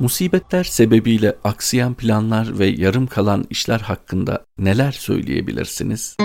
Musibetler sebebiyle aksayan planlar ve yarım kalan işler hakkında neler söyleyebilirsiniz?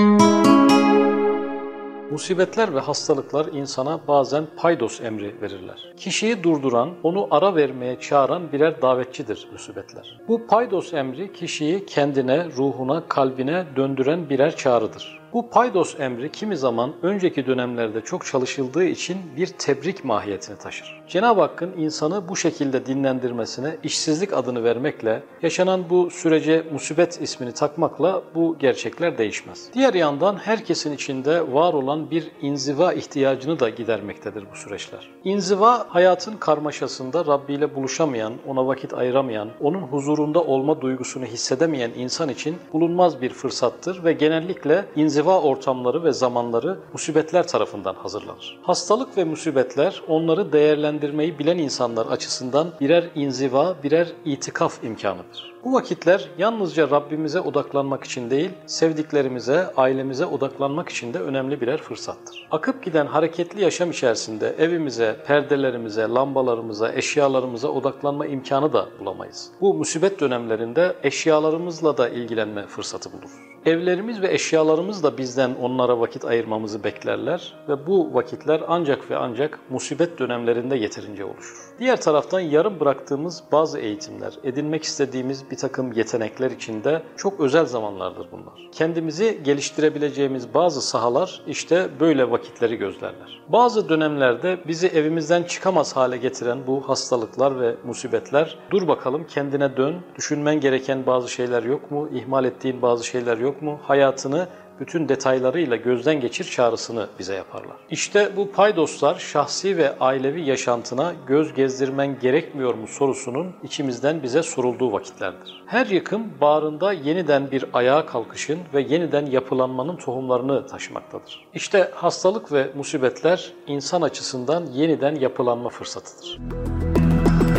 Musibetler ve hastalıklar insana bazen paydos emri verirler. Kişiyi durduran, onu ara vermeye çağıran birer davetçidir musibetler. Bu paydos emri kişiyi kendine, ruhuna, kalbine döndüren birer çağrıdır. Bu paydos emri kimi zaman önceki dönemlerde çok çalışıldığı için bir tebrik mahiyetini taşır. Cenab-ı Hakk'ın insanı bu şekilde dinlendirmesine işsizlik adını vermekle, yaşanan bu sürece musibet ismini takmakla bu gerçekler değişmez. Diğer yandan herkesin içinde var olan bir inziva ihtiyacını da gidermektedir bu süreçler. İnziva hayatın karmaşasında Rabbi ile buluşamayan, ona vakit ayıramayan, onun huzurunda olma duygusunu hissedemeyen insan için bulunmaz bir fırsattır ve genellikle inziva inziva ortamları ve zamanları musibetler tarafından hazırlanır. Hastalık ve musibetler onları değerlendirmeyi bilen insanlar açısından birer inziva, birer itikaf imkanıdır. Bu vakitler yalnızca Rabbimize odaklanmak için değil, sevdiklerimize, ailemize odaklanmak için de önemli birer fırsattır. Akıp giden hareketli yaşam içerisinde evimize, perdelerimize, lambalarımıza, eşyalarımıza odaklanma imkanı da bulamayız. Bu musibet dönemlerinde eşyalarımızla da ilgilenme fırsatı buluruz. Evlerimiz ve eşyalarımız da bizden onlara vakit ayırmamızı beklerler ve bu vakitler ancak ve ancak musibet dönemlerinde yeterince oluşur. Diğer taraftan yarım bıraktığımız bazı eğitimler, edinmek istediğimiz bir takım yetenekler içinde çok özel zamanlardır bunlar. Kendimizi geliştirebileceğimiz bazı sahalar işte böyle vakitleri gözlerler. Bazı dönemlerde bizi evimizden çıkamaz hale getiren bu hastalıklar ve musibetler dur bakalım kendine dön, düşünmen gereken bazı şeyler yok mu, ihmal ettiğin bazı şeyler yok mu, hayatını bütün detaylarıyla gözden geçir çağrısını bize yaparlar. İşte bu paydoslar şahsi ve ailevi yaşantına göz gezdirmen gerekmiyor mu sorusunun içimizden bize sorulduğu vakitlerdir. Her yıkım bağrında yeniden bir ayağa kalkışın ve yeniden yapılanmanın tohumlarını taşımaktadır. İşte hastalık ve musibetler insan açısından yeniden yapılanma fırsatıdır.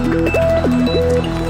Müzik